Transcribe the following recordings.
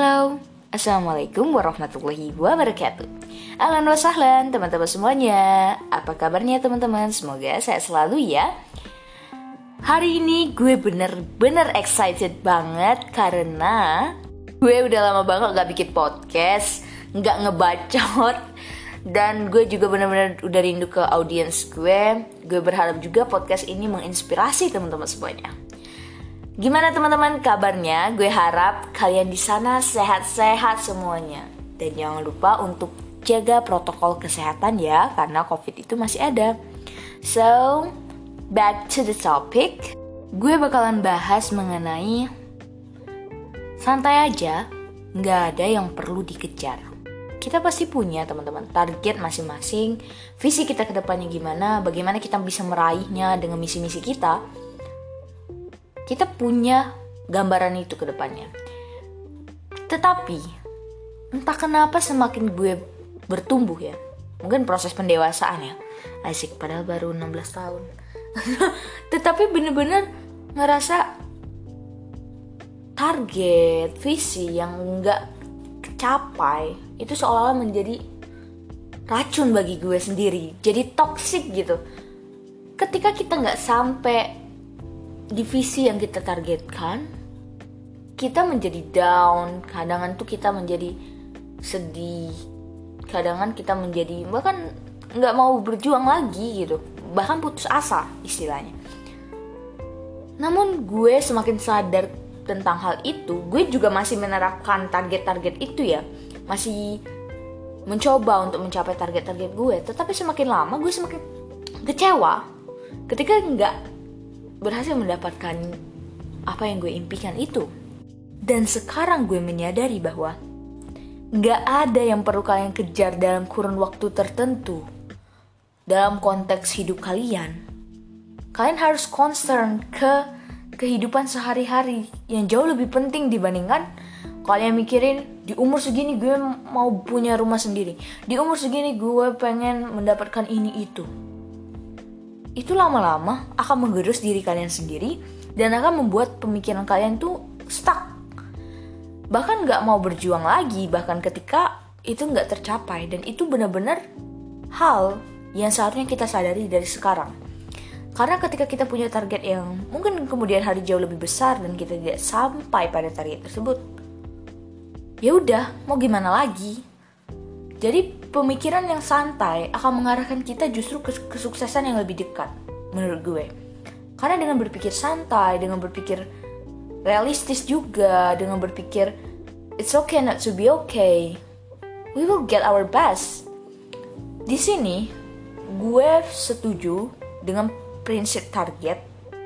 Halo, Assalamualaikum warahmatullahi wabarakatuh. Ahlan wa sahlan teman-teman semuanya. Apa kabarnya teman-teman? Semoga saya selalu ya. Hari ini gue bener-bener excited banget Karena gue udah lama banget gak bikin podcast Gak ngebacot dan gue juga bener-bener udah rindu ke audiens gue. Gue berharap juga podcast ini menginspirasi teman-teman semuanya Gimana teman-teman kabarnya? Gue harap kalian di sana sehat-sehat semuanya. Dan jangan lupa untuk jaga protokol kesehatan ya, karena COVID itu masih ada. So, back to the topic. Gue bakalan bahas mengenai santai aja, nggak ada yang perlu dikejar. Kita pasti punya teman-teman target masing-masing, visi kita ke depannya gimana, bagaimana kita bisa meraihnya dengan misi-misi kita kita punya gambaran itu ke depannya. Tetapi entah kenapa semakin gue bertumbuh ya. Mungkin proses pendewasaan ya. Asik padahal baru 16 tahun. Tetapi bener-bener ngerasa target, visi yang enggak kecapai itu seolah-olah menjadi racun bagi gue sendiri. Jadi toxic gitu. Ketika kita nggak sampai divisi yang kita targetkan kita menjadi down. Kadangan tuh kita menjadi sedih. Kadangan kita menjadi bahkan nggak mau berjuang lagi gitu. Bahkan putus asa istilahnya. Namun gue semakin sadar tentang hal itu gue juga masih menerapkan target-target itu ya. Masih mencoba untuk mencapai target-target gue. Tetapi semakin lama gue semakin kecewa. Ketika nggak berhasil mendapatkan apa yang gue impikan itu. Dan sekarang gue menyadari bahwa gak ada yang perlu kalian kejar dalam kurun waktu tertentu. Dalam konteks hidup kalian, kalian harus concern ke kehidupan sehari-hari yang jauh lebih penting dibandingkan kalian mikirin di umur segini gue mau punya rumah sendiri, di umur segini gue pengen mendapatkan ini itu itu lama-lama akan menggerus diri kalian sendiri dan akan membuat pemikiran kalian tuh stuck. Bahkan nggak mau berjuang lagi, bahkan ketika itu nggak tercapai dan itu benar-benar hal yang seharusnya kita sadari dari sekarang. Karena ketika kita punya target yang mungkin kemudian hari jauh lebih besar dan kita tidak sampai pada target tersebut, ya udah mau gimana lagi? Jadi pemikiran yang santai akan mengarahkan kita justru ke kesuksesan yang lebih dekat menurut gue. Karena dengan berpikir santai, dengan berpikir realistis juga, dengan berpikir it's okay not to be okay, we will get our best. Di sini gue setuju dengan prinsip target,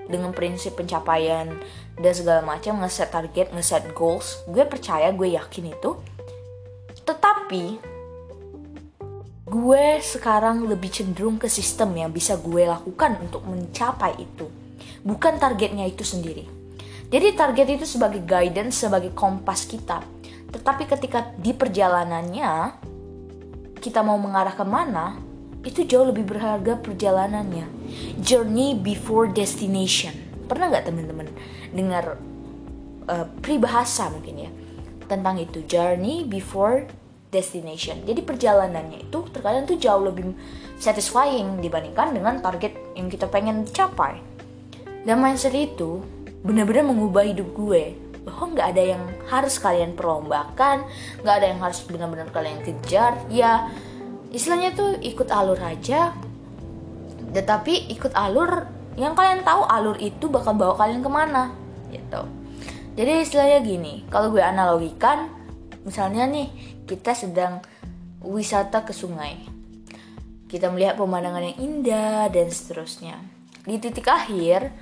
dengan prinsip pencapaian dan segala macam ngeset target, ngeset goals. Gue percaya, gue yakin itu. Tetapi gue sekarang lebih cenderung ke sistem yang bisa gue lakukan untuk mencapai itu. Bukan targetnya itu sendiri. Jadi target itu sebagai guidance sebagai kompas kita. Tetapi ketika di perjalanannya kita mau mengarah ke mana itu jauh lebih berharga perjalanannya. Journey before destination. Pernah nggak teman-teman dengar uh, peribahasa mungkin ya tentang itu? Journey before destination. Jadi perjalanannya itu terkadang tuh jauh lebih satisfying dibandingkan dengan target yang kita pengen capai. Dan mindset itu benar-benar mengubah hidup gue bahwa nggak ada yang harus kalian perlombakan, nggak ada yang harus benar-benar kalian kejar. Ya istilahnya tuh ikut alur aja. Tetapi ikut alur yang kalian tahu alur itu bakal bawa kalian ke mana gitu. Jadi istilahnya gini, kalau gue analogikan, misalnya nih kita sedang wisata ke sungai. Kita melihat pemandangan yang indah dan seterusnya. Di titik akhir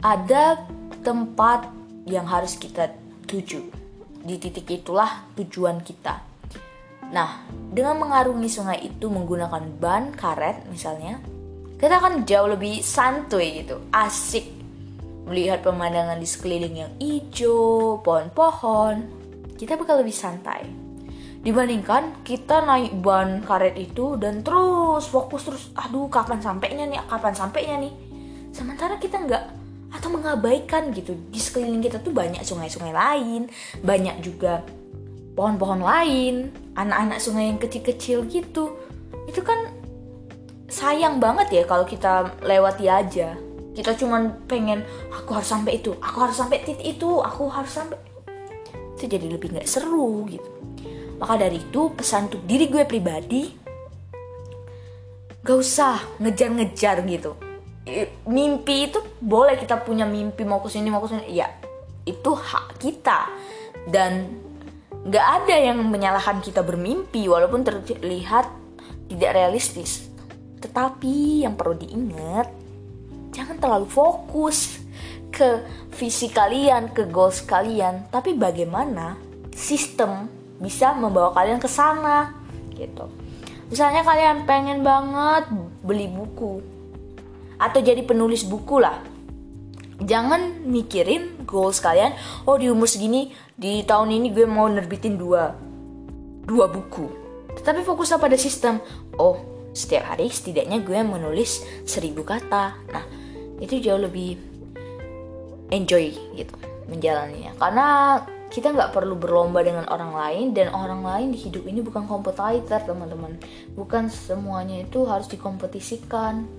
ada tempat yang harus kita tuju. Di titik itulah tujuan kita. Nah, dengan mengarungi sungai itu menggunakan ban karet misalnya, kita akan jauh lebih santuy gitu, asik melihat pemandangan di sekeliling yang hijau, pohon-pohon. Kita bakal lebih santai. Dibandingkan kita naik ban karet itu dan terus fokus terus aduh kapan sampainya nih? Kapan sampainya nih? Sementara kita nggak atau mengabaikan gitu. Di sekeliling kita tuh banyak sungai-sungai lain banyak juga pohon-pohon lain anak-anak sungai yang kecil-kecil gitu. Itu kan sayang banget ya kalau kita lewati aja. Kita cuman pengen aku harus sampai itu aku harus sampai titik itu aku harus sampai itu jadi lebih nggak seru gitu. Maka dari itu pesan untuk diri gue pribadi gak usah ngejar-ngejar gitu. Mimpi itu boleh kita punya mimpi mau ke sini mau ke sini ya itu hak kita. Dan nggak ada yang menyalahkan kita bermimpi walaupun terlihat tidak realistis. Tetapi yang perlu diingat jangan terlalu fokus ke visi kalian ke goals kalian. Tapi bagaimana sistem bisa membawa kalian ke sana? Gitu. Misalnya kalian pengen banget beli buku. Atau jadi penulis buku lah. Jangan mikirin goals kalian oh di umur segini di tahun ini gue mau nerbitin dua dua buku. Tetapi fokuslah pada sistem. Oh setiap hari setidaknya gue menulis seribu kata. Nah itu jauh lebih enjoy gitu menjalaninya karena kita nggak perlu berlomba dengan orang lain dan orang lain di hidup ini bukan kompetitor teman-teman. Bukan semuanya itu harus dikompetisikan.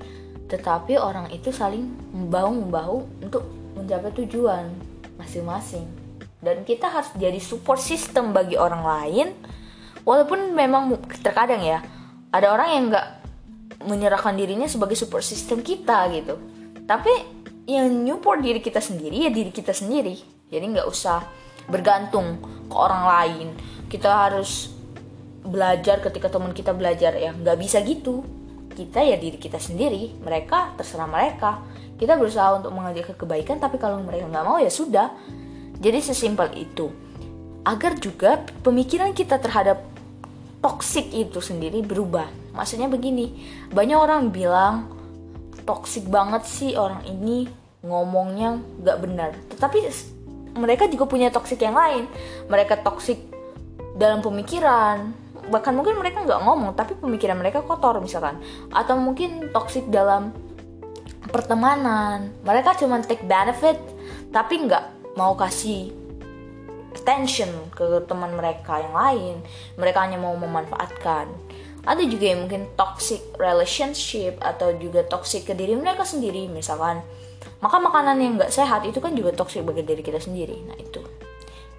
Tetapi orang itu saling membahu membahu untuk mencapai tujuan masing-masing. Dan kita harus jadi support system bagi orang lain. Walaupun memang terkadang ya ada orang yang nggak menyerahkan dirinya sebagai support system kita gitu. Tapi yang support diri kita sendiri ya diri kita sendiri. Jadi nggak usah bergantung ke orang lain. Kita harus belajar ketika teman kita belajar ya. Nggak bisa gitu. Kita ya diri kita sendiri. Mereka terserah mereka. Kita berusaha untuk mengajak ke kebaikan tapi kalau mereka nggak mau ya sudah. Jadi sesimpel itu. Agar juga pemikiran kita terhadap toxic itu sendiri berubah. Maksudnya begini banyak orang bilang toxic banget sih orang ini ngomongnya nggak benar. Tetapi mereka juga punya toxic yang lain. Mereka toxic dalam pemikiran. Bahkan mungkin mereka nggak ngomong tapi pemikiran mereka kotor misalkan. Atau mungkin toxic dalam pertemanan. Mereka cuma take benefit tapi nggak mau kasih attention ke teman mereka yang lain. Mereka hanya mau memanfaatkan. Ada juga yang mungkin toxic relationship atau juga toxic ke diri mereka sendiri misalkan makan makanan yang nggak sehat itu kan juga toxic bagi diri kita sendiri. Nah itu.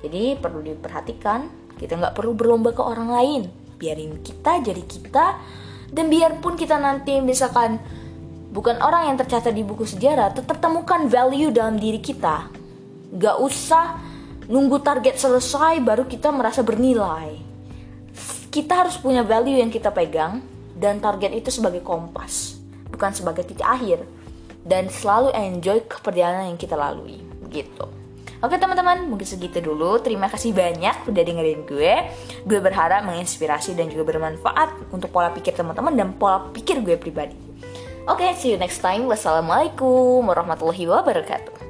Jadi perlu diperhatikan kita nggak perlu berlomba ke orang lain. Biarin kita jadi kita dan biarpun kita nanti misalkan bukan orang yang tercatat di buku sejarah tetap temukan value dalam diri kita. Gak usah nunggu target selesai baru kita merasa bernilai. Kita harus punya value yang kita pegang dan target itu sebagai kompas bukan sebagai titik akhir dan selalu enjoy keperjalanan yang kita lalui gitu Oke teman-teman, mungkin segitu dulu. Terima kasih banyak udah dengerin gue. Gue berharap menginspirasi dan juga bermanfaat untuk pola pikir teman-teman dan pola pikir gue pribadi. Oke, see you next time. Wassalamualaikum warahmatullahi wabarakatuh.